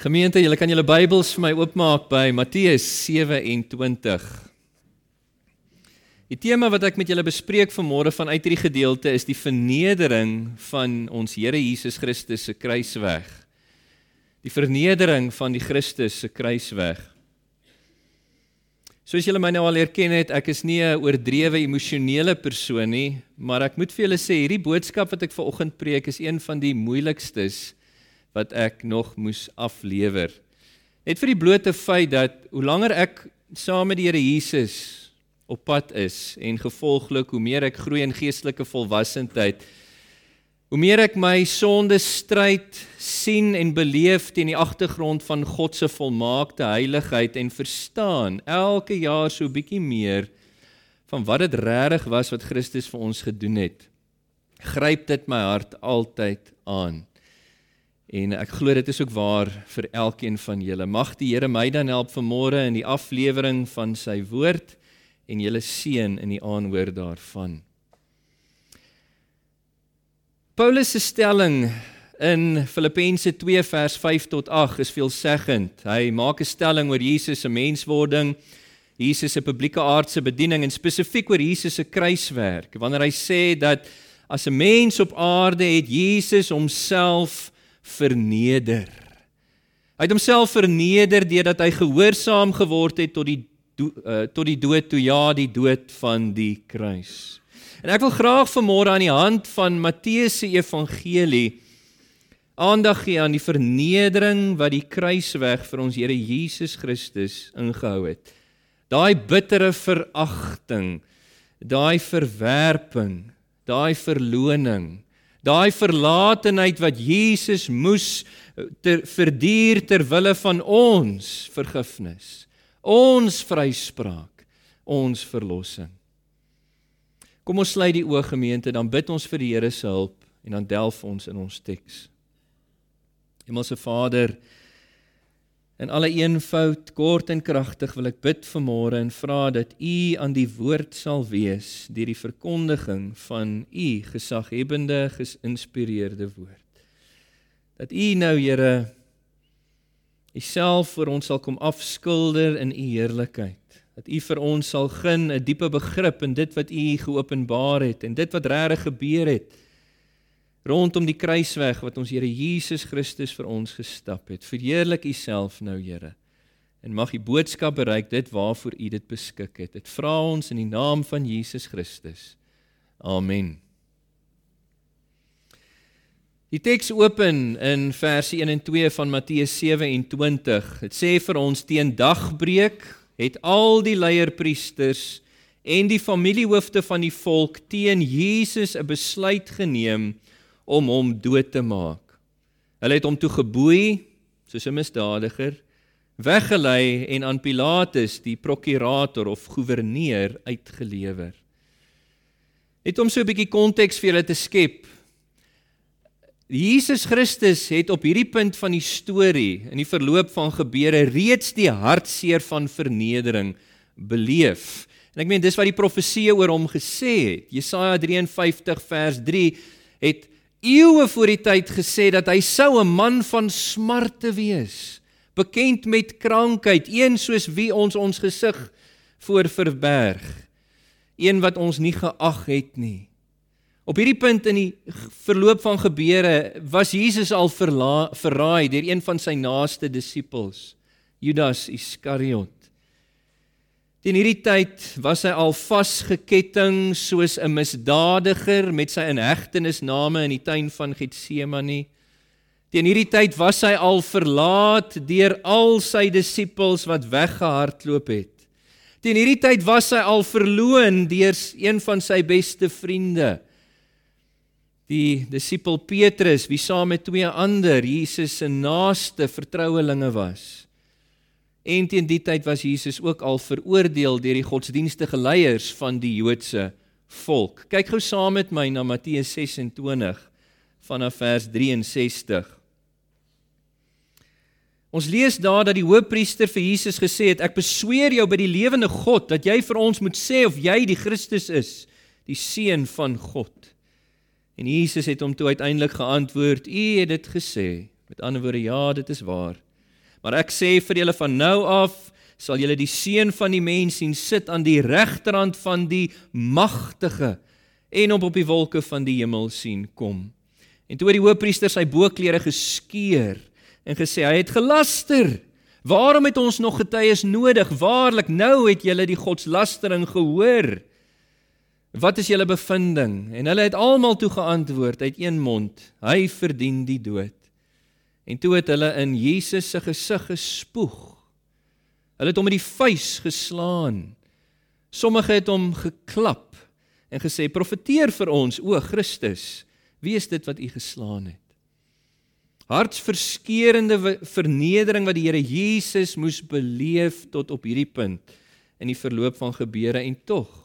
Gemeente, julle kan julle Bybels vir my oopmaak by Matteus 27. Die tema wat ek met julle bespreek vanmôre vanuit hierdie gedeelte is die vernedering van ons Here Jesus Christus se kruisweg. Die vernedering van die Christus se kruisweg. Soos julle my nou al erken het, ek is nie 'n oordrewe emosionele persoon nie, maar ek moet vir julle sê hierdie boodskap wat ek vanoggend preek is een van die moeilikstes wat ek nog moes aflewer. Net vir die blote feit dat hoe langer ek saam met die Here Jesus op pad is en gevolglik hoe meer ek groei in geestelike volwassenheid, hoe meer ek my sonde stryd sien en beleef teen die agtergrond van God se volmaakte heiligheid en verstaan elke jaar so bietjie meer van wat dit regtig was wat Christus vir ons gedoen het. Gryp dit my hart altyd aan. En ek glo dit is ook waar vir elkeen van julle. Mag die Here my dan help vanmôre in die aflewering van sy woord en julle seën in die aanhoor daarvan. Paulus se stelling in Filippense 2 vers 5 tot 8 is veelzeggend. Hy maak 'n stelling oor Jesus se menswording, Jesus se publieke aardse bediening en spesifiek oor Jesus se kruiswerk. Wanneer hy sê dat as 'n mens op aarde het Jesus homself verneder. Hy het homself verneder deurdat hy gehoorsaam geword het tot die uh, tot die dood toe ja die dood van die kruis. En ek wil graag vanmôre aan die hand van Matteus se evangelie aandag gee aan die vernedering wat die kruisweg vir ons Here Jesus Christus ingehou het. Daai bittere veragting, daai verwerping, daai verloning Daai verlatenheid wat Jesus moes eh, ter, verduur ter wille van ons vergifnis, ons vryspraak, ons verlossing. Kom ons sluit die oë gemeente, dan bid ons vir die Here se hulp en dan delf ons in ons teks. Hemelse Vader, In alle eenvoud, kort en kragtig wil ek bid vanmôre en vra dat U aan die woord sal wees deur die verkondiging van U gesaghebende, geïnspireerde woord. Dat U nou, Here, Uself vir ons sal kom afskilder in U heerlikheid. Dat U vir ons sal gun 'n diepe begrip in dit wat U geopenbaar het en dit wat regtig gebeur het rondom die kruisweg wat ons Here Jesus Christus vir ons gestap het. Verheerlik U self nou, Here. En mag U boodskap bereik dit waarvoor U dit beskik het. Dit vra ons in die naam van Jesus Christus. Amen. Die teks open in verse 1 en 2 van Matteus 27. Dit sê vir ons teen dagbreek het al die leierpriesters en die familiehoofde van die volk teen Jesus 'n besluit geneem om hom dood te maak. Hulle het hom toe geboei soos 'n misdadiger, weggelei en aan Pilatus, die prokurator of goewerneur, uitgelewer. Net om so 'n bietjie konteks vir julle te skep. Jesus Christus het op hierdie punt van die storie in die verloop van gebeure reeds die hartseer van vernedering beleef. En ek meen dis wat die profeseë oor hom gesê het. Jesaja 53 vers 3 het eeue voor die tyd gesê dat hy sou 'n man van smarte wees, bekend met krankheid, een soos wie ons ons gesig voor verberg, een wat ons nie geag het nie. Op hierdie punt in die verloop van gebeure was Jesus al verraai deur een van sy naaste disippels, Judas Iskariot. Teen hierdie tyd was hy al vasgeketting soos 'n misdadiger met sy inhegtenisname in die tuin van Getsemane. Teen hierdie tyd was hy al verlaat deur al sy disippels wat weggehardloop het. Teen hierdie tyd was hy al verloon deur een van sy beste vriende. Die disipel Petrus, wie saam met twee ander Jesus se naaste vertrouelinge was. En teen die tyd was Jesus ook al veroordeel deur die godsdienstige leiers van die Joodse volk. Kyk gou saam met my na Matteus 26 vanaf vers 63. Ons lees daar dat die hoofpriester vir Jesus gesê het: "Ek besweer jou by die lewende God dat jy vir ons moet sê of jy die Christus is, die seun van God." En Jesus het hom toe uiteindelik geantwoord: "U het dit gesê." Met ander woorde, ja, dit is waar. Maar ek sê vir julle van nou af sal julle die seun van die mens sien sit aan die regterhand van die magtige en op op die wolke van die hemel sien kom. En toe het die hoofpriester sy boklere geskeur en gesê hy het gelaster. Waarom het ons nog getuies nodig? Waarlik nou het julle die godslastering gehoor. Wat is julle bevinding? En hulle het almal toe geantwoord uit een mond: Hy verdien die dood. En toe het hulle in Jesus se gesig gespoeg. Hulle het hom met die vuis geslaan. Sommige het hom geklap en gesê: "Profeteer vir ons, o Christus, wie is dit wat u geslaan het?" Hartsverskeurende vernedering wat die Here Jesus moes beleef tot op hierdie punt in die verloop van gebeure en tog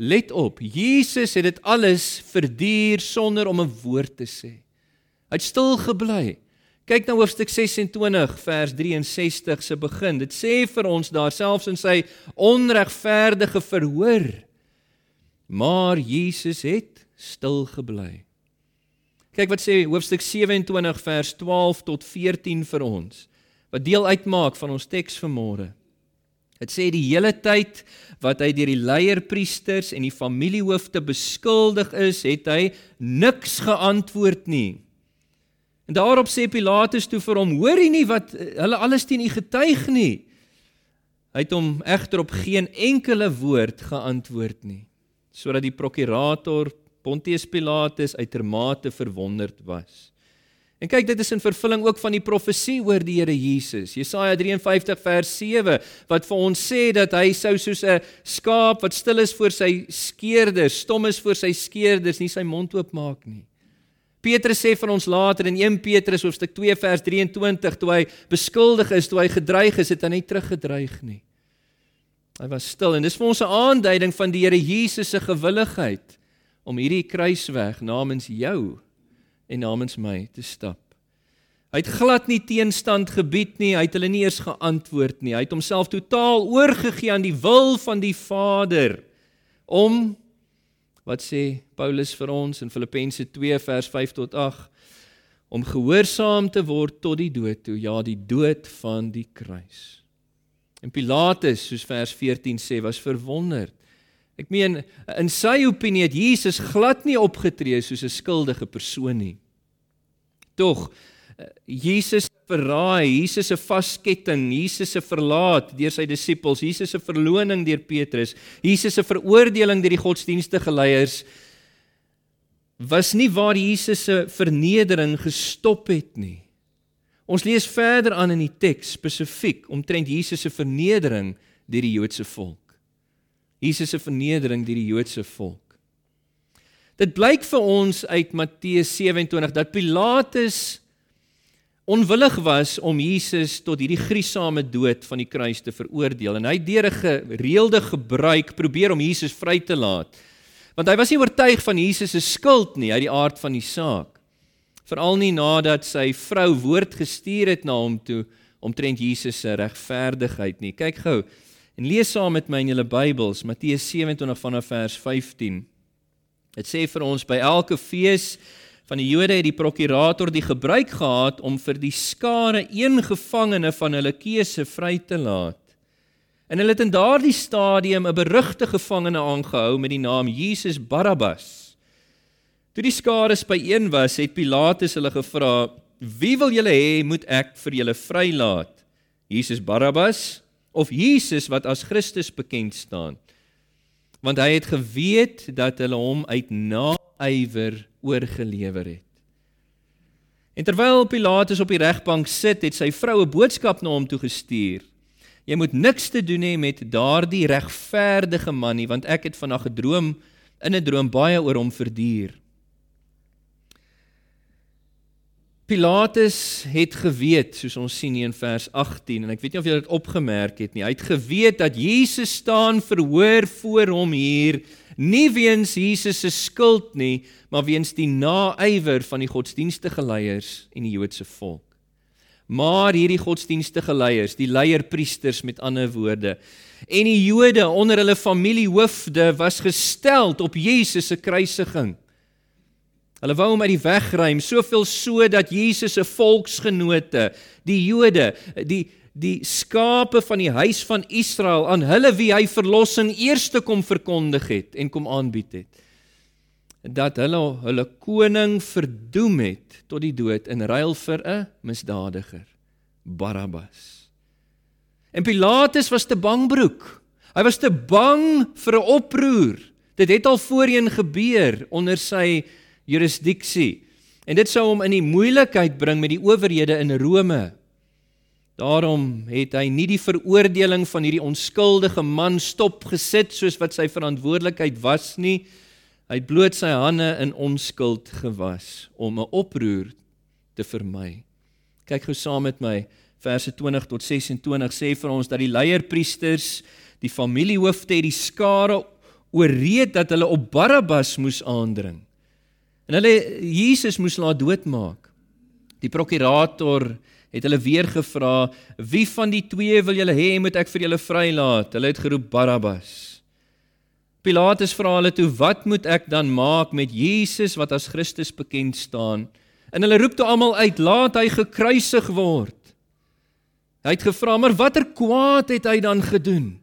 Let op, Jesus het dit alles verduur sonder om 'n woord te sê. Hy het stil gebly. Kyk na hoofstuk 26 vers 63 se begin. Dit sê vir ons daar selfs in sy onregverdige verhoor. Maar Jesus het stil gebly. Kyk wat sê hoofstuk 27 vers 12 tot 14 vir ons. Wat deel uitmaak van ons teks vanmôre. Dit sê die hele tyd wat hy deur die leierpriesters en die familiehoofde beskuldig is, het hy niks geantwoord nie. En daarop sê Pilatus toe vir hom: "Hoor jy nie wat hulle alles teen u getuig nie?" Hy het hom egter op geen enkele woord geantwoord nie, sodat die prokurator Pontius Pilatus uitermate verwonderd was. En kyk, dit is in vervulling ook van die profesie oor die Here Jesus. Jesaja 53 vers 7 wat vir ons sê dat hy sou soos 'n skaap wat stil is voor sy skeerders, stom is voor sy skeerders, nie sy mond oopmaak nie. Petrus sê vir ons later in 1 Petrus hoofstuk 2 vers 23 toe hy beskuldig is, toe hy gedreig is, het hy nie teruggedreig nie. Hy was stil en dis vir ons 'n aanduiding van die Here Jesus se gewilligheid om hierdie kruisweg namens jou en namens my te stap. Hy het glad nie teenstand gebied nie, hy het hulle nie eers geantwoord nie. Hy het homself totaal oorgegee aan die wil van die Vader om wat sê Paulus vir ons in Filippense 2 vers 5 tot 8 om gehoorsaam te word tot die dood toe, ja, die dood van die kruis. En Pilatus, soos vers 14 sê, was verwonderd. Ek meen in sy opinie het Jesus glad nie opgetree soos 'n skuldige persoon nie. Tog eh, Jesus verraai, Jesus se vasketting, Jesus se verlaat deur sy disippels, Jesus se verloning deur Petrus, Jesus se veroordeling deur die godsdienstige leiers was nie waar Jesus se vernedering gestop het nie. Ons lees verder aan in die teks spesifiek omtrent Jesus se vernedering deur die Joodse volk. Jesus se vernedering deur die Joodse volk. Dit blyk vir ons uit Matteus 27 dat Pilatus onwillig was om Jesus tot hierdie griesame dood van die kruis te veroordeel en hy het deur 'n gereelde gebruik probeer om Jesus vry te laat. Want hy was nie oortuig van Jesus se skuld nie uit die aard van die saak. Veral nie nadat sy vrou woord gestuur het na hom toe omtrent Jesus se regverdigheid nie. Kyk gou en lees saam met my in julle Bybels Matteus 27 vanaf vers 15. Dit sê vir ons by elke fees van die Jode het die prokurator die gebruik gehad om vir die skare een gevangene van hulle keuse vry te laat. En hulle het in daardie stadium 'n berugte gevangene aangehou met die naam Jesus Barabbas. Toe die skare byeen was, het Pilatus hulle gevra: "Wie wil julle hê moet ek vir julle vrylaat? Jesus Barabbas of Jesus wat as Christus bekend staan?" want hy het geweet dat hulle hom uit naaiwer oorgelewer het. En terwyl Pilatus op die regbank sit, het sy vrou 'n boodskap na hom toe gestuur. Jy moet niks te doen hê met daardie regverdige man nie, want ek het vanaand gedroom in 'n droom baie oor hom verduur. Pilatus het geweet, soos ons sien hier in vers 18 en ek weet nie of julle dit opgemerk het nie. Hy het geweet dat Jesus staan verhoor voor hom hier nie weens Jesus se skuld nie, maar weens die naaiwer van die godsdienstige leiers en die Joodse volk. Maar hierdie godsdienstige leiers, die leierpriesters met ander woorde, en die Jode onder hulle familiehoofde was gestel op Jesus se kruisiging. Hulle wou hom uit die weg ruim, soveel so dat Jesus se volksgenote, die Jode, die die skape van die huis van Israel aan hulle wie hy verlossing eerste kom verkondig het en kom aanbied het dat hulle hulle koning verdoem het tot die dood in ruil vir 'n misdadiger Barabbas. En Pilatus was te bangbroek. Hy was te bang vir 'n oproer. Dit het al voorheen gebeur onder sy jurisdiksie. En dit sou hom in die moeilikheid bring met die owerhede in Rome. Daarom het hy nie die veroordeling van hierdie onskuldige man stopgesit soos wat sy verantwoordelikheid was nie. Hy het bloot sy hande in onskuld gewas om 'n oproer te vermy. Kyk gou saam met my verse 20 tot 26 sê vir ons dat die leierpriesters, die familiehoofde het die skare ooreed dat hulle op Barabbas moes aandring. En hulle Jesus moes laat doodmaak. Die prokurator het hulle weer gevra: "Wie van die twee wil julle hê moet ek vir julle vrylaat?" Hulle het geroep Barabbas. Pilatus vra hulle toe: "Wat moet ek dan maak met Jesus wat as Christus bekend staan?" En hulle roep toe almal uit: "Laat hy gekruisig word." Hy het gevra: "Maar watter kwaad het hy dan gedoen?"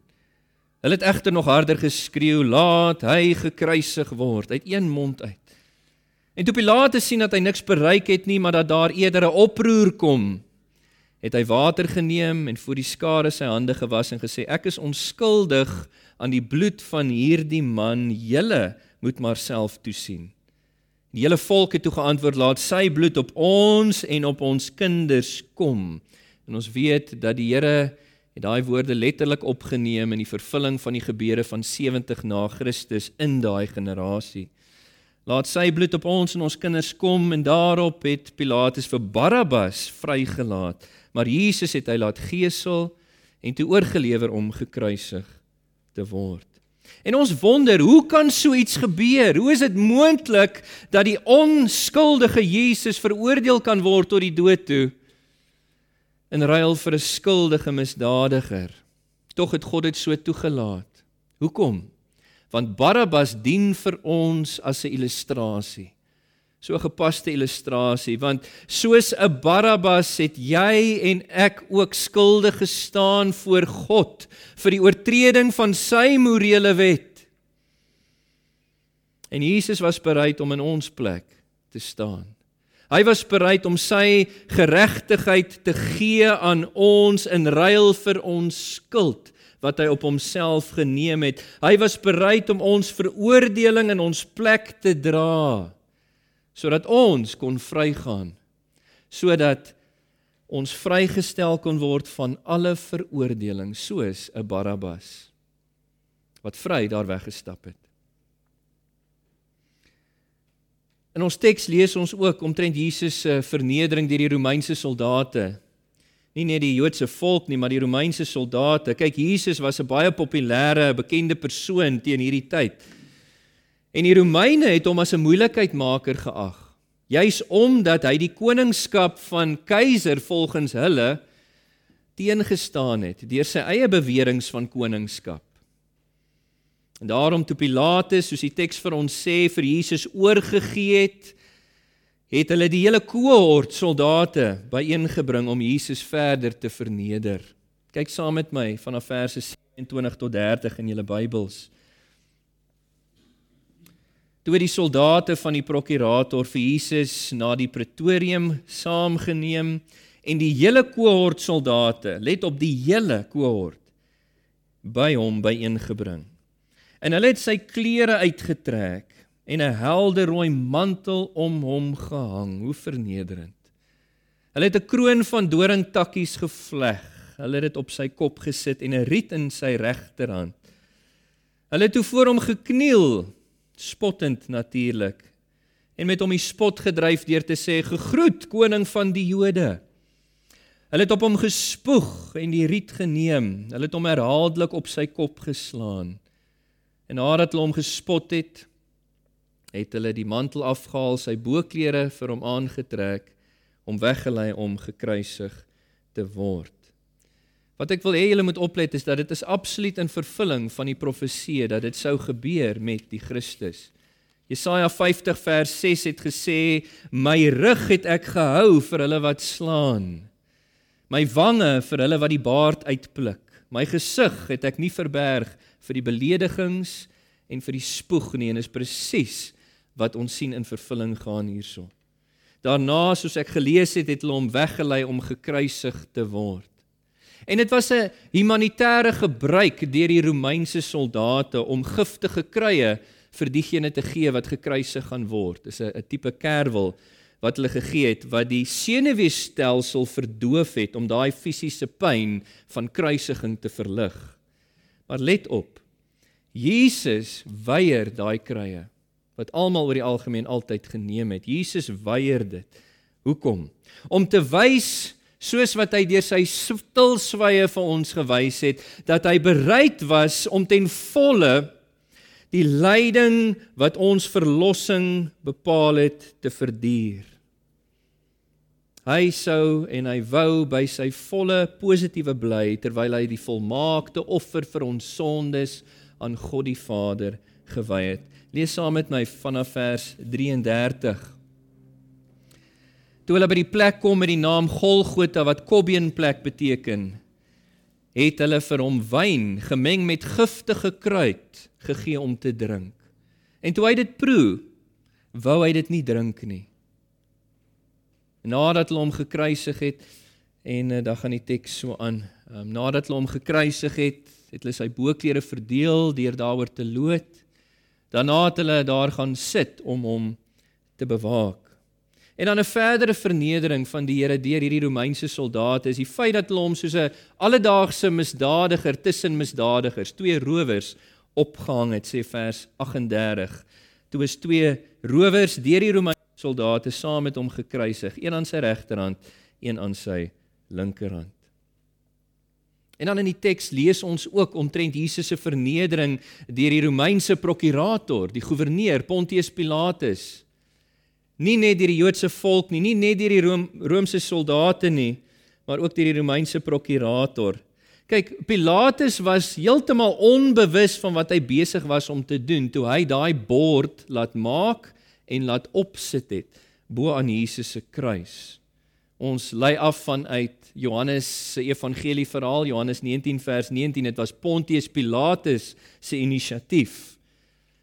Hulle het egter nog harder geskreeu: "Laat hy gekruisig word." Uit een mond uit. En toe Pilatus sien dat hy niks bereik het nie, maar dat daar eerder 'n oproer kom, het hy water geneem en voor die skare sy hande gewas en gesê: "Ek is onskuldig aan die bloed van hierdie man. Julle moet maar self toesien." Die hele volk het toe geantwoord: "Laat sy bloed op ons en op ons kinders kom." En ons weet dat die Here het daai woorde letterlik opgeneem in die vervulling van die gebeure van 70 na Christus in daai generasie. Laat sy bloed op ons en ons kinders kom en daarop het Pilatus vir Barabbas vrygelaat maar Jesus het hy laat gesel en toe oorgelewer om gekruisig te word. En ons wonder, hoe kan so iets gebeur? Hoe is dit moontlik dat die onskuldige Jesus veroordeel kan word tot die dood toe in ruil vir 'n skuldige misdadiger? Tog het God dit so toegelaat. Hoekom? Want Barabbas dien vir ons as 'n illustrasie. So 'n gepaste illustrasie want soos 'n Barabbas het jy en ek ook skuldig gestaan voor God vir die oortreding van sy morele wet. En Jesus was bereid om in ons plek te staan. Hy was bereid om sy geregtigheid te gee aan ons in ruil vir ons skuld wat hy op homself geneem het. Hy was bereid om ons veroordeling in ons plek te dra sodat ons kon vrygaan sodat ons vrygestel kon word van alle veroordeling soos 'n Barabbas wat vry daar weggestap het. In ons teks lees ons ook omtrent Jesus se vernedering deur die Romeinse soldate. Nie net die Joodse volk nie, maar die Romeinse soldate. Kyk, Jesus was 'n baie populêre, bekende persoon teen hierdie tyd. En die Romeine het hom as 'n moeilikheidmaker geag. Juis omdat hy die koningskap van keiser volgens hulle teengestaan het deur sy eie beweringe van koningskap. En daarom toe Pilatus, soos die teks vir ons sê, vir Jesus oorgegee het, het hulle die hele kohort soldate byeengebring om Jesus verder te verneder. Kyk saam met my vanaf verse 27 tot 30 in julle Bybels toe die soldate van die prokurator vir Jesus na die pretorium saamgeneem en die hele kohort soldate, let op die hele kohort by hom byeengebring. En hulle het sy klere uitgetrek en 'n helder rooi mantel om hom gehang. Hoe vernederend. Hulle het 'n kroon van doringtakkies gevleg. Hulle het dit op sy kop gesit en 'n riet in sy regterhand. Hulle het toe voor hom gekniel spottend natuurlik en met hom die spot gedryf deur te sê gegroet koning van die Jode. Hulle het op hom gespoeg en die riet geneem. Hulle het hom herhaaldelik op sy kop geslaan. En nadat hulle hom gespot het, het hulle die mantel afgehaal, sy boklere vir hom aangetrek, om weggelei om gekruisig te word. Wat ek wil hê julle moet oplet is dat dit is absoluut in vervulling van die profeseë dat dit sou gebeur met die Christus Jesaja 50 vers 6 het gesê: "My rug het ek gehou vir hulle wat slaan. My wange vir hulle wat die baard uitpluk. My gesig het ek nie verberg vir die beledigings en vir die spoeg nie." En is presies wat ons sien in vervulling gaan hierso. Daarna, soos ek gelees het, het hulle hom weggelei om gekruisig te word. En dit was 'n humanitêre gebruik deur die Romeinse soldate om giftige kruie vir diegene te gee wat gekruisig gaan word. Dis 'n tipe kerwel wat hulle gegee het wat die senuweestelsel verdoof het om daai fisiese pyn van kruisiging te verlig. Maar let op. Jesus weier daai kruie wat almal oor die algemeen altyd geneem het. Jesus weier dit. Hoekom? Om te wys soos wat hy deur sy stilswye vir ons gewys het dat hy bereid was om ten volle die lyding wat ons verlossing bepaal het te verduur. Hy sou en hy wou by sy volle positiewe bly terwyl hy die volmaakte offer vir ons sondes aan God die Vader gewy het. Lees saam met my vanaf vers 33 toe hulle by die plek kom met die naam Golgotha wat Kobbeen plek beteken, het hulle vir hom wyn gemeng met giftige kruid gegee om te drink. En toe hy dit proe, wou hy dit nie drink nie. Nadat hulle hom gekruisig het en uh, dan gaan die teks so aan. Um, nadat hulle hom gekruisig het, het hulle sy boklere verdeel deur daaroor te loot. Daarna het hulle daar gaan sit om hom te bewaak. En dan 'n verdere vernedering van die Here deur hierdie Romeinse soldate is die feit dat hulle hom soos 'n alledaagse misdadiger tussen misdadigers, twee rowers opgehang het, sê vers 38. Toe is twee rowers deur die Romeinse soldate saam met hom gekruisig, een aan sy regterhand, een aan sy linkerhand. En dan in die teks lees ons ook omtrent Jesus se vernedering deur die Romeinse prokurator, die goewerneur Pontius Pilatus nie net deur die Joodse volk nie, nie net deur die Rome, Romeinse soldate nie, maar ook deur die Romeinse prokurator. Kyk, Pilatus was heeltemal onbewus van wat hy besig was om te doen toe hy daai bord laat maak en laat opsit het bo aan Jesus se kruis. Ons lei af vanuit Johannes se evangelie verhaal Johannes 19 vers 19 dit was Pontius Pilatus se inisiatief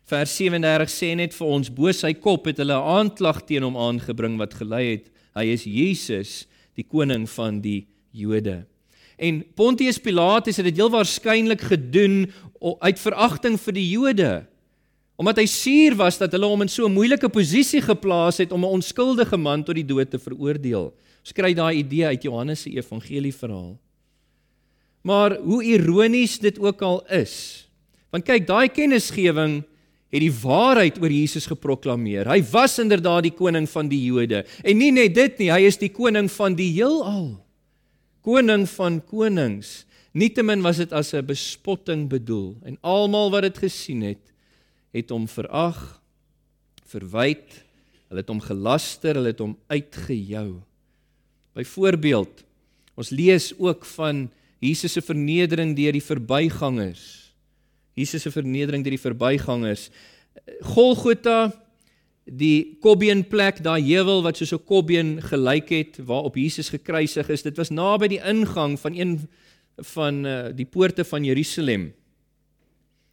Vers 37 sê net vir ons bo sy kop het hulle 'n aanklag teen hom aangebring wat gelei het hy is Jesus die koning van die Jode. En Pontius Pilatus het dit heel waarskynlik gedoen uit veragting vir die Jode. Omdat hy suur was dat hulle hom in so 'n moeilike posisie geplaas het om 'n onskuldige man tot die dood te veroordeel. Ons kry daai idee uit Johannes se evangelie verhaal. Maar hoe ironies dit ook al is. Want kyk, daai kennisgewing het die waarheid oor Jesus geproklaameer. Hy was inderdaad die koning van die Jode. En nie net dit nie, hy is die koning van die heelal. Koning van konings. Nietemin was dit as 'n bespotting bedoel en almal wat dit gesien het, het hom verag, verwyd, hulle het hom gelaster, hulle het hom uitgejou. Byvoorbeeld, ons lees ook van Jesus se vernedering deur die verbygangers. Jesus se vernedering deur die verbygangers. Golgotha, die Kobbeen plek, daai heuwel wat soos 'n kobbeen gelyk het waarop Jesus gekruisig is. Dit was naby die ingang van een van uh, die poorte van Jerusalem.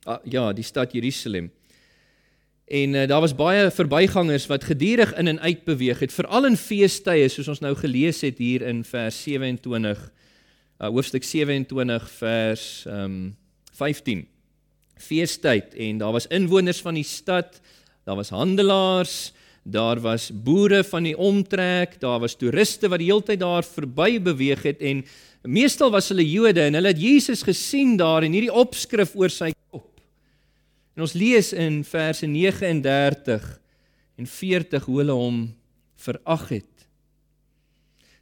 Ah, ja, die stad Jerusalem. En uh, daar was baie verbygangers wat gedurig in en uit beweeg het, veral in feestydde soos ons nou gelees het hier in vers 27 uh, hoofstuk 27 vers um, 15 feestyd en daar was inwoners van die stad, daar was handelaars, daar was boere van die omtrek, daar was toeriste wat die hele tyd daar verby beweeg het en meestal was hulle Jode en hulle het Jesus gesien daar in hierdie opskrif oor sy kop. En ons lees in verse 39 en 40 hoe hulle hom verag het.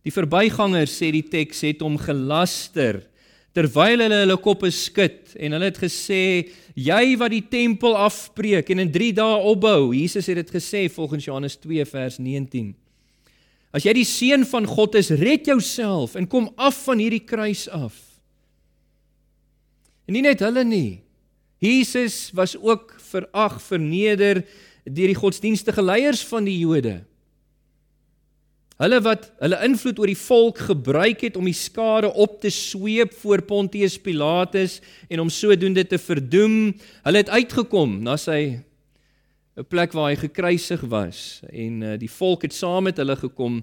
Die verbygangers sê die teks het hom gelaster terwyl hulle hulle koppe skud en hulle het gesê jy wat die tempel afbreek en in 3 dae opbou. Jesus het dit gesê volgens Johannes 2 vers 19 As jy die seun van God is red jouself en kom af van hierdie kruis af. En nie net hulle nie. Jesus was ook verag verneder deur die godsdienstige leiers van die Jode. Hulle wat hulle invloed oor die volk gebruik het om die skare op te sweep voor Pontius Pilatus en om sodoende te verdoem. Hulle het uitgekom na sy 'n plek waar hy gekruisig was en uh, die volk het saam met hulle gekom.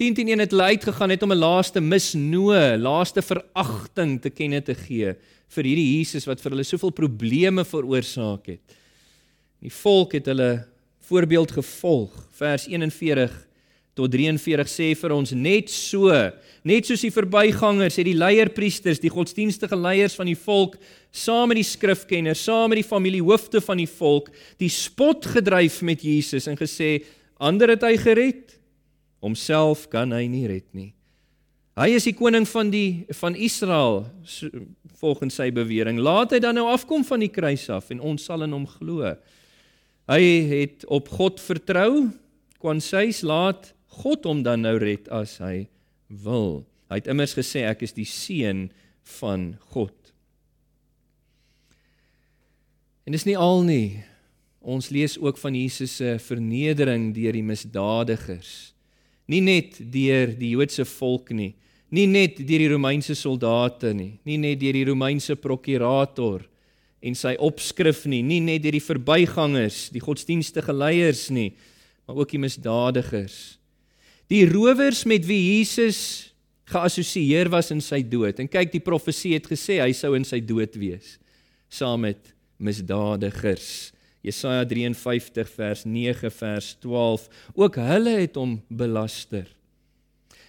10 teen 1 het hulle uitgegaan net om 'n laaste misnoë, laaste veragting te kenne te gee vir hierdie Jesus wat vir hulle soveel probleme veroorsaak het. Die volk het hulle voorbeeld gevolg. Vers 41 tot 43 sê vir ons net so, net soos die verbygangers het die leierpriesters, die godsdienstige leiers van die volk saam met die skrifkenners, saam met die familiehoofde van die volk, die spot gedryf met Jesus en gesê ander het hy gered, homself kan hy nie red nie. Hy is die koning van die van Israel volgens sy bewering. Laat hy dan nou afkom van die kruis af en ons sal in hom glo. Hy het op God vertrou. Kwansys laat God hom dan nou red as hy wil. Hy het immers gesê ek is die seun van God. En dis nie al nie. Ons lees ook van Jesus se vernedering deur die misdadigers. Nie net deur die Joodse volk nie, nie net deur die Romeinse soldate nie, nie net deur die Romeinse prokurator en sy opskrif nie, nie net deur die verbygangers, die godsdienstige leiers nie, maar ook die misdadigers. Die rowers met wie Jesus geassosieer was in sy dood. En kyk, die profesie het gesê hy sou in sy dood wees saam met misdadigers. Jesaja 53 vers 9 vers 12. Ook hulle het hom belaster.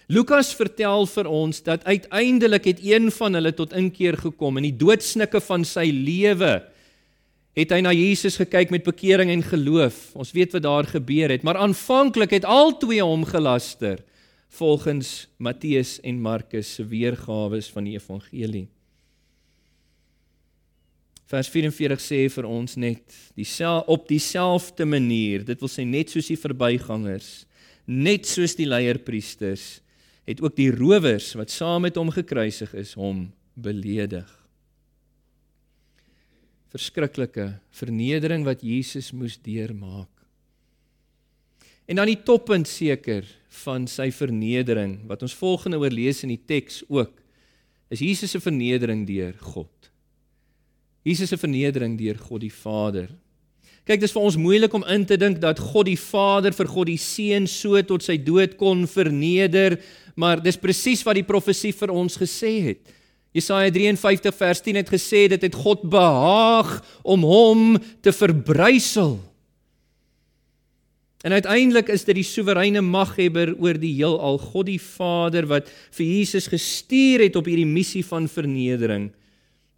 Lukas vertel vir ons dat uiteindelik het een van hulle tot inkeer gekom in die doodsnikke van sy lewe het hy na Jesus gekyk met bekering en geloof. Ons weet wat daar gebeur het, maar aanvanklik het al twee hom gelaster volgens Matteus en Markus se weergawe van die evangelie. Vers 44 sê vir ons net dieselfde op dieselfde manier, dit wil sê net soos die verbygangers, net soos die leierpriesters, het ook die rowers wat saam met hom gekruisig is, hom beledig verskriklike vernedering wat Jesus moes deurmaak. En dan die toppunt seker van sy vernedering wat ons volgende oorlees in die teks ook is Jesus se vernedering deur God. Jesus se vernedering deur God die Vader. Kyk, dis vir ons moeilik om in te dink dat God die Vader vir God die Seun so tot sy dood kon verneder, maar dis presies wat die profesie vir ons gesê het. Jesaja 53 vers 10 het gesê dit het God behaag om hom te verbrysel. En uiteindelik is dit die soewereine maghebber oor die heelal, God die Vader wat vir Jesus gestuur het op hierdie missie van vernedering.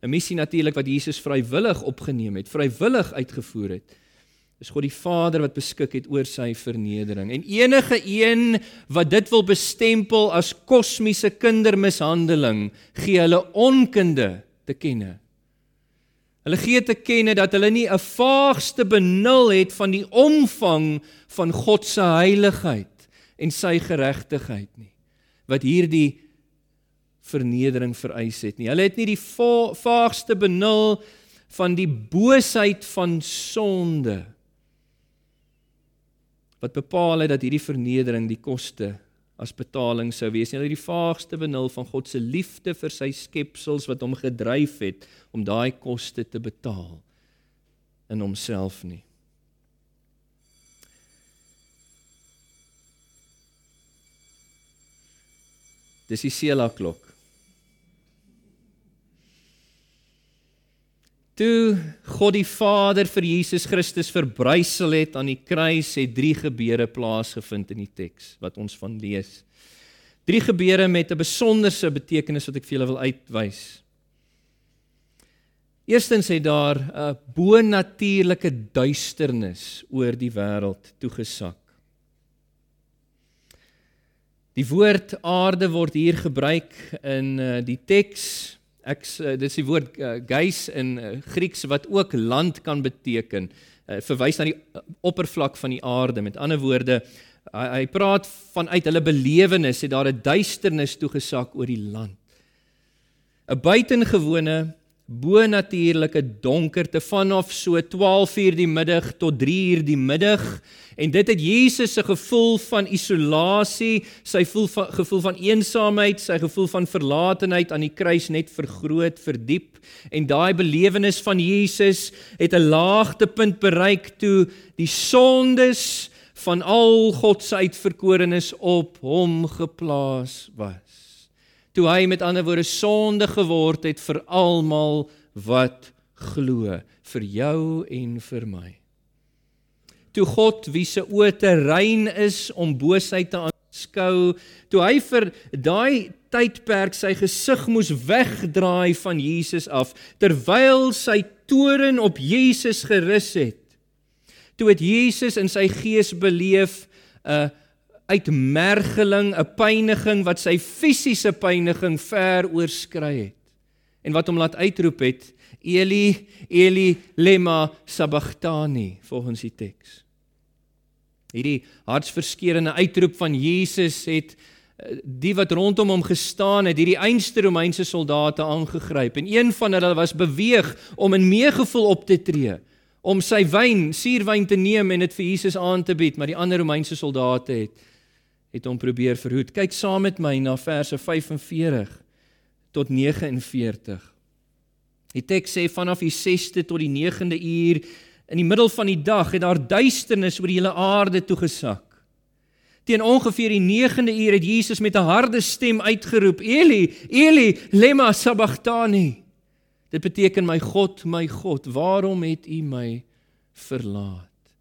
'n Missie natuurlik wat Jesus vrywillig opgeneem het, vrywillig uitgevoer het. Dis God die Vader wat beskik het oor sy vernedering. En enige een wat dit wil bestempel as kosmiese kindermishandeling, gee hulle onkunde te kenne. Hulle gee te kenne dat hulle nie 'n vaagste benul het van die omvang van God se heiligheid en sy geregtigheid nie. Wat hierdie vernedering vereis het nie. Hulle het nie die vaagste benul van die boosheid van sonde wat bepaal het dat hierdie vernedering die koste as betaling sou wees. Hulle het die vaagste benul van God se liefde vir sy skepsels wat hom gedryf het om daai koste te betaal in homself nie. Dis die Sela klok. Toe God die Vader vir Jesus Christus verbrysel het aan die kruis, het drie gebeure plaasgevind in die teks wat ons van lees. Drie gebeure met 'n besonderse betekenis wat ek vir julle wil uitwys. Eerstens het daar 'n bonatuurlike duisternis oor die wêreld toegesak. Die woord aarde word hier gebruik in uh, die teks Ek uh, dis die woord uh, geis in uh, Grieks wat ook land kan beteken. Uh, verwys na die oppervlak van die aarde. Met ander woorde, hy, hy praat vanuit hulle belewenis het daar 'n duisternis toegesak oor die land. 'n Buitengewone bonatuurlike donkerte vanaf so 12:00 die middag tot 3:00 die middag. En dit het Jesus se gevoel van isolasie, sy gevoel van gevoel van eensaamheid, sy gevoel van verlatenheid aan die kruis net vergroot, verdiep. En daai belewenis van Jesus het 'n laagtepunt bereik toe die sondes van al God se uitverkorenes op hom geplaas was toe hy met ander woorde sonde geword het vir almal wat glo, vir jou en vir my. Toe God wie se oë te rein is om boosheid te aanskou, toe hy vir daai tydperk sy gesig moes wegdraai van Jesus af terwyl sy toren op Jesus gerus het. Toe het Jesus in sy gees beleef 'n uh, uitmergeling, 'n pyniging wat sy fisiese pyniging ver oorskry het. En wat hom laat uitroep het, Eli, Eli, lema sabachthani, volgens die teks. Hierdie hartsverskeurende uitroep van Jesus het eh, die wat rondom hom gestaan het, hierdie einste Romeinse soldate aangegryp en een van hulle was beweeg om in meegevoel op te tree om sy wyn, suurwyn te neem en dit vir Jesus aan te bied, maar die ander Romeinse soldate het het hom probeer verhoed. Kyk saam met my na verse 45 tot 49. Die teks sê vanaf die 6ste tot die 9de uur in die middel van die dag het daar duisternis oor die hele aarde toegesak. Teen ongeveer die 9de uur het Jesus met 'n harde stem uitgeroep: "Eli, Eli, lema sabachthani." Dit beteken my God, my God, waarom het U my verlaat?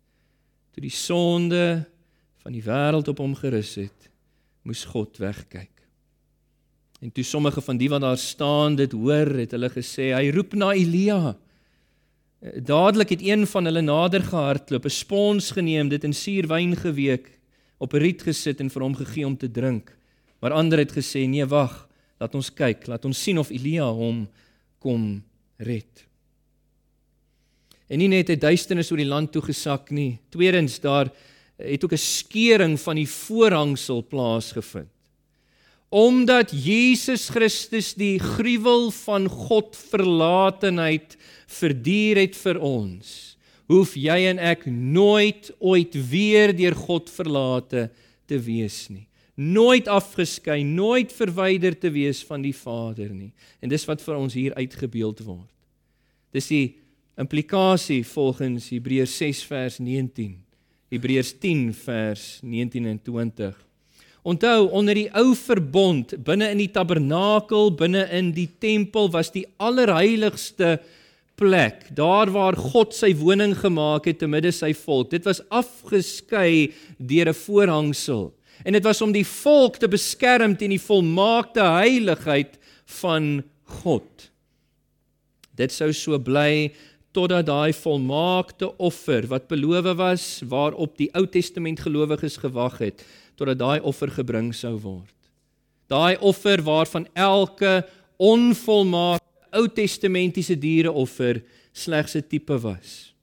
Toe die sonde van die wêreld op hom gerus het, moes God wegkyk. En toe sommige van die wat daar staan dit hoor, het hulle gesê hy roep na Elia. Dadelik het een van hulle nader gehardloop, 'n spons geneem, dit in suurwyn geweek, op 'n riet gesit en vir hom gegee om te drink. Maar ander het gesê: "Nee, wag, laat ons kyk, laat ons sien of Elia hom kom red." En nie net het duisternis oor die land toe gesak nie. Tweedens daar het ook 'n skeuring van die voorhangsel plaasgevind. Omdat Jesus Christus die gruwel van God verlatenheid verduur het vir ons, hoef jy en ek nooit ooit weer deur God verlate te wees nie. Nooit afgeskei, nooit verwyder te wees van die Vader nie. En dis wat vir ons hier uitgebeeld word. Dis die implikasie volgens Hebreërs 6 vers 19. Hebreërs 10 vers 19 en 20. Onthou onder die ou verbond binne in die tabernakel, binne in die tempel was die allerheiligste plek, daar waar God sy woning gemaak het te midde sy volk. Dit was afgeskei deur 'n voorhangsel. En dit was om die volk te beskerm teen die volmaakte heiligheid van God. Dit sou so bly totdat daai volmaakte offer wat beloof was waarop die Ou Testament gelowiges gewag het totdat daai offer gebring sou word. Daai offer waarvan elke onvolmaakte Ou Testamentiese diereoffer slegs 'n tipe was.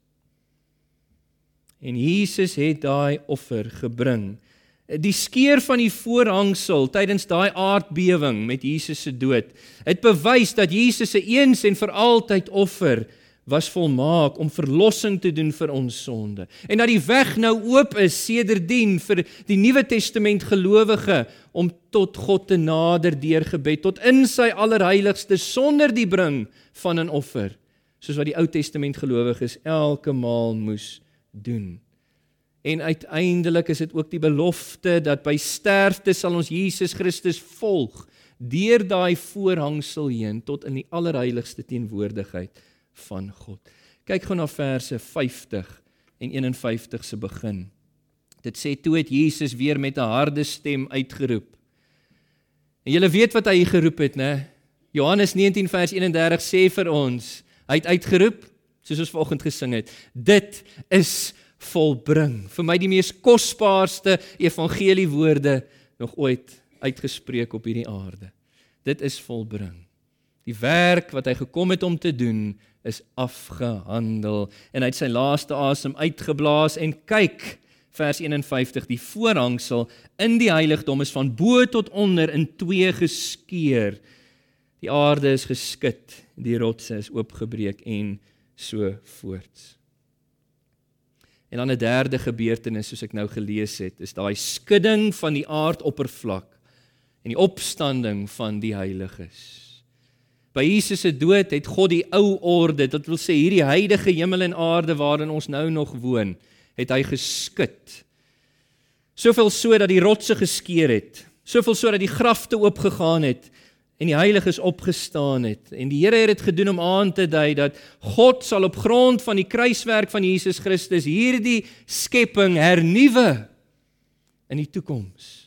En Jesus het daai offer gebring. Die skeur van die voorhangsel tydens daai aardbewing met Jesus se dood, het bewys dat Jesus se eens en vir altyd offer was volmaak om verlossing te doen vir ons sonde. En dat die weg nou oop is sedertdien vir die Nuwe Testament gelowige om tot God te nader deur gebed tot in sy allerheiligste sonder die bring van 'n offer, soos wat die Ou Testament gelowiges elke maal moes doen. En uiteindelik is dit ook die belofte dat by sterfte sal ons Jesus Christus volg deur daai voorhangsel heen tot in die allerheiligste teenwoordigheid van God. Kyk gou na verse 50 en 51 se begin. Dit sê toe het Jesus weer met 'n harde stem uitgeroep. En julle weet wat hy geroep het, né? Johannes 19 vers 31 sê vir ons, hy het uitgeroep soos ons vanoggend gesing het. Dit is volbring. Vir my die mees kosbaarste evangelie woorde nog ooit uitgespreek op hierdie aarde. Dit is volbring. Die werk wat hy gekom het om te doen, is afgehandel en hy het sy laaste asem uitgeblaas en kyk vers 51 die voorhangsel in die heiligdom is van bo tot onder in twee geskeur Die aarde is geskit, die rotse is oopgebreek en so voorts. En dan 'n derde gebeurtenis soos ek nou gelees het, is daai skudding van die aardoppervlak en die opstanding van die heiliges. By Jesus se dood het God die ou orde, dit wil sê hierdie huidige hemel en aarde waarin ons nou nog woon, het hy geskit. Soveel so dat die rotse geskeur het, soveel so dat die grafte oopgegaan het en die heiliges opgestaan het. En die Here het dit gedoen om aan te dui dat God sal op grond van die kruiswerk van Jesus Christus hierdie skepping hernuwe in die toekoms.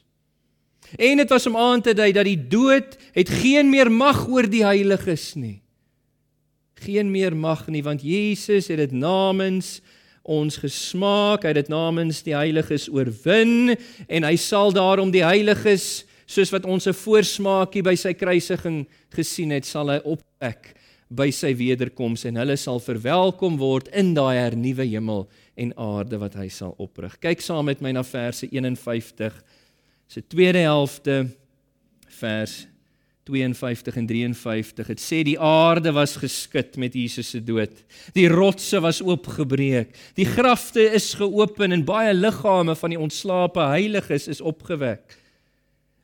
En dit was om aan te dui dat die dood het geen meer mag oor die heiliges nie. Geen meer mag nie want Jesus het dit namens ons gesmaak, hy het dit namens die heiliges oorwin en hy sal daarom die heiliges soos wat ons 'n voorsmaakie by sy kruisiging gesien het, sal hy opwek by sy wederkoms en hulle sal verwelkom word in daai hernuwe hemel en aarde wat hy sal oprig. Kyk saam met my na verse 51 se tweede helfte vers 52 en 53. Dit sê die aarde was geskit met Jesus se dood. Die rotse was oopgebreek. Die grafte is geopen en baie liggame van die ontslape heiliges is opgewek.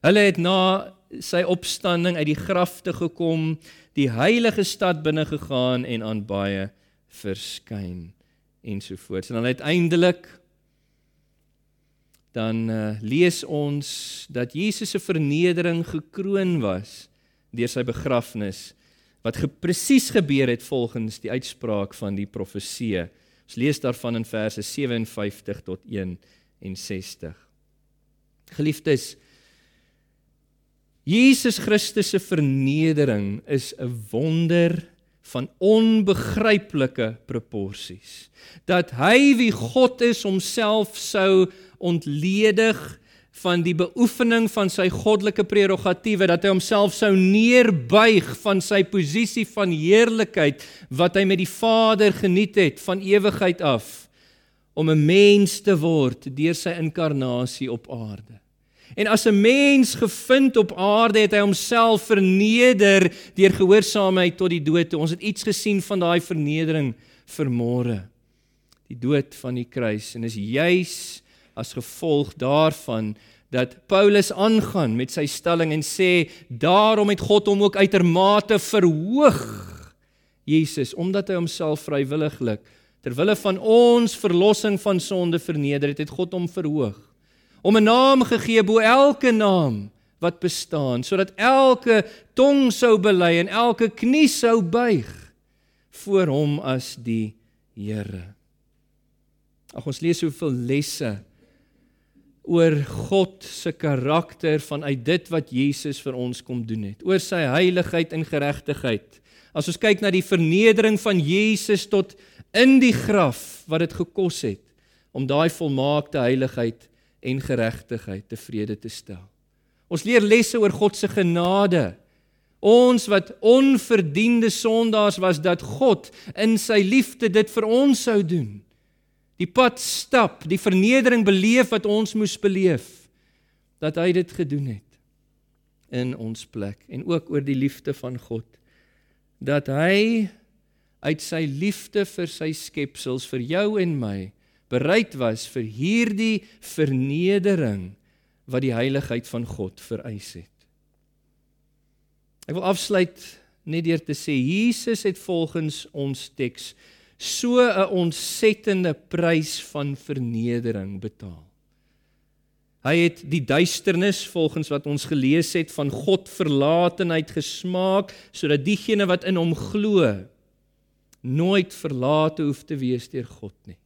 Hulle het na sy opstanding uit die grafte gekom, die heilige stad binne gegaan en aan baie verskyn ensovoorts. En dan uiteindelik dan uh, lees ons dat Jesus se vernedering gekroon was deur sy begrafnis wat ge presies gebeur het volgens die uitspraak van die profeseë. Ons lees daarvan in verse 57 tot 61. Geliefdes, Jesus Christus se vernedering is 'n wonder van onbegryplike proporsies. Dat hy wie God is homself sou ontledig van die beoefening van sy goddelike prerogatiewe dat hy homself sou neerbuig van sy posisie van heerlikheid wat hy met die Vader geniet het van ewigheid af om 'n mens te word deur sy inkarnasie op aarde. En as 'n mens gevind op aarde het hy homself verneder deur gehoorsaamheid tot die dood. Ons het iets gesien van daai vernedering vermore. Die dood van die kruis en is juis as gevolg daarvan dat Paulus aangaan met sy stelling en sê daarom het God hom ook uitermate verhoog Jesus omdat hy homself vrywilliglik ter wille van ons verlossing van sonde verneder het, het God hom verhoog om 'n naam gegee bo elke naam wat bestaan sodat elke tong sou bely en elke knie sou buig voor hom as die Here. Ag ons lees soveel lesse oor God se karakter vanuit dit wat Jesus vir ons kom doen het, oor sy heiligheid en geregtigheid. As ons kyk na die vernedering van Jesus tot in die graf wat dit gekos het om daai volmaakte heiligheid en geregtigheid tevrede te stel. Ons leer lesse oor God se genade. Ons wat onverdiende sondaars was dat God in sy liefde dit vir ons sou doen. Die pad stap, die vernedering beleef wat ons moes beleef dat hy dit gedoen het in ons plek en ook oor die liefde van God dat hy uit sy liefde vir sy skepsels vir jou en my bereid was vir hierdie vernedering wat die heiligheid van God vereis het. Ek wil afsluit net deur te sê Jesus het volgens ons teks so 'n ontsettende prys van vernedering betaal. Hy het die duisternis volgens wat ons gelees het van God verlatenheid gesmaak sodat diegene wat in hom glo nooit verlate hoef te wees deur God nie.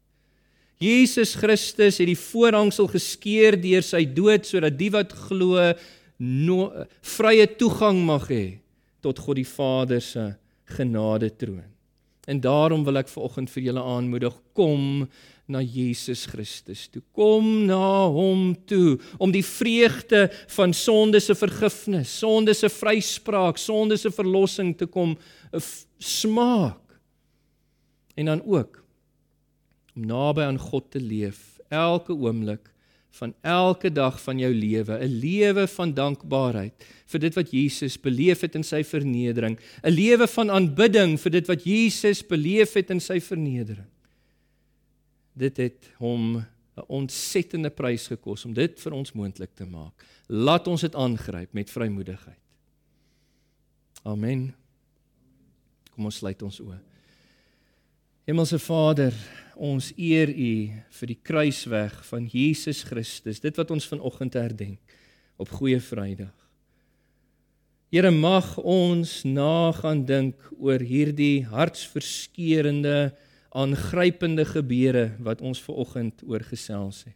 Jesus Christus het die voorhangsel geskeur deur sy dood sodat die wat glo no, vrye toegang mag hê tot God die Vader se genade troon. En daarom wil ek vanoggend vir julle aanmoedig kom na Jesus Christus toe. Kom na hom toe om die vreugde van sonde se vergifnis, sonde se vryspraak, sonde se verlossing te kom smaak. En dan ook om naby aan God te leef elke oomblik van elke dag van jou lewe, 'n lewe van dankbaarheid vir dit wat Jesus beleef het in sy vernedering, 'n lewe van aanbidding vir dit wat Jesus beleef het in sy vernedering. Dit het hom 'n ontsettende prys gekos om dit vir ons moontlik te maak. Laat ons dit aangryp met vrymoedigheid. Amen. Kom ons sluit ons oë. Hemelse Vader, ons eer U vir die kruisweg van Jesus Christus, dit wat ons vanoggend herdenk op Goeie Vrydag. Here mag ons nagaan dink oor hierdie hartsverskeurende, aangrypende gebeure wat ons ver oggend oorgesels het.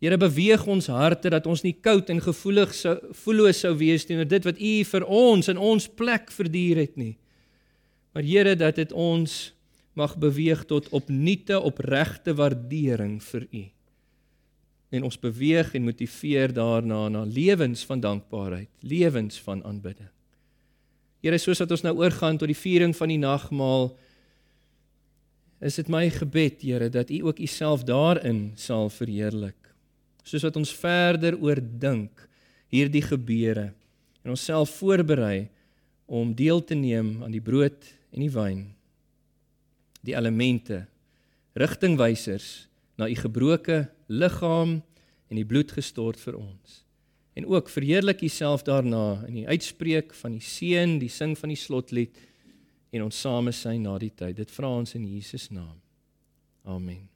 Here beweeg ons harte dat ons nie koud en gevoelig sou voeloos sou wees teenoor dit wat U vir ons in ons plek verdier het nie. Maar Here dat dit ons mag beweeg tot opnuute opregte waardering vir U. En ons beweeg en motiveer daarna na lewens van dankbaarheid, lewens van aanbidding. Here, soos wat ons nou oorgaan tot die viering van die nagmaal, is dit my gebed, Here, dat U ook U self daarin sal verheerlik. Soos wat ons verder oordink hierdie gebeure en onsself voorberei om deel te neem aan die brood en die wyn die elemente rigtingwysers na u gebroke liggaam en die bloed gestort vir ons. En ook verheerlik u self daarna in die uitspreek van die seën, die sing van die slotlied en ons same sy na die tyd. Dit vra ons in Jesus naam. Amen.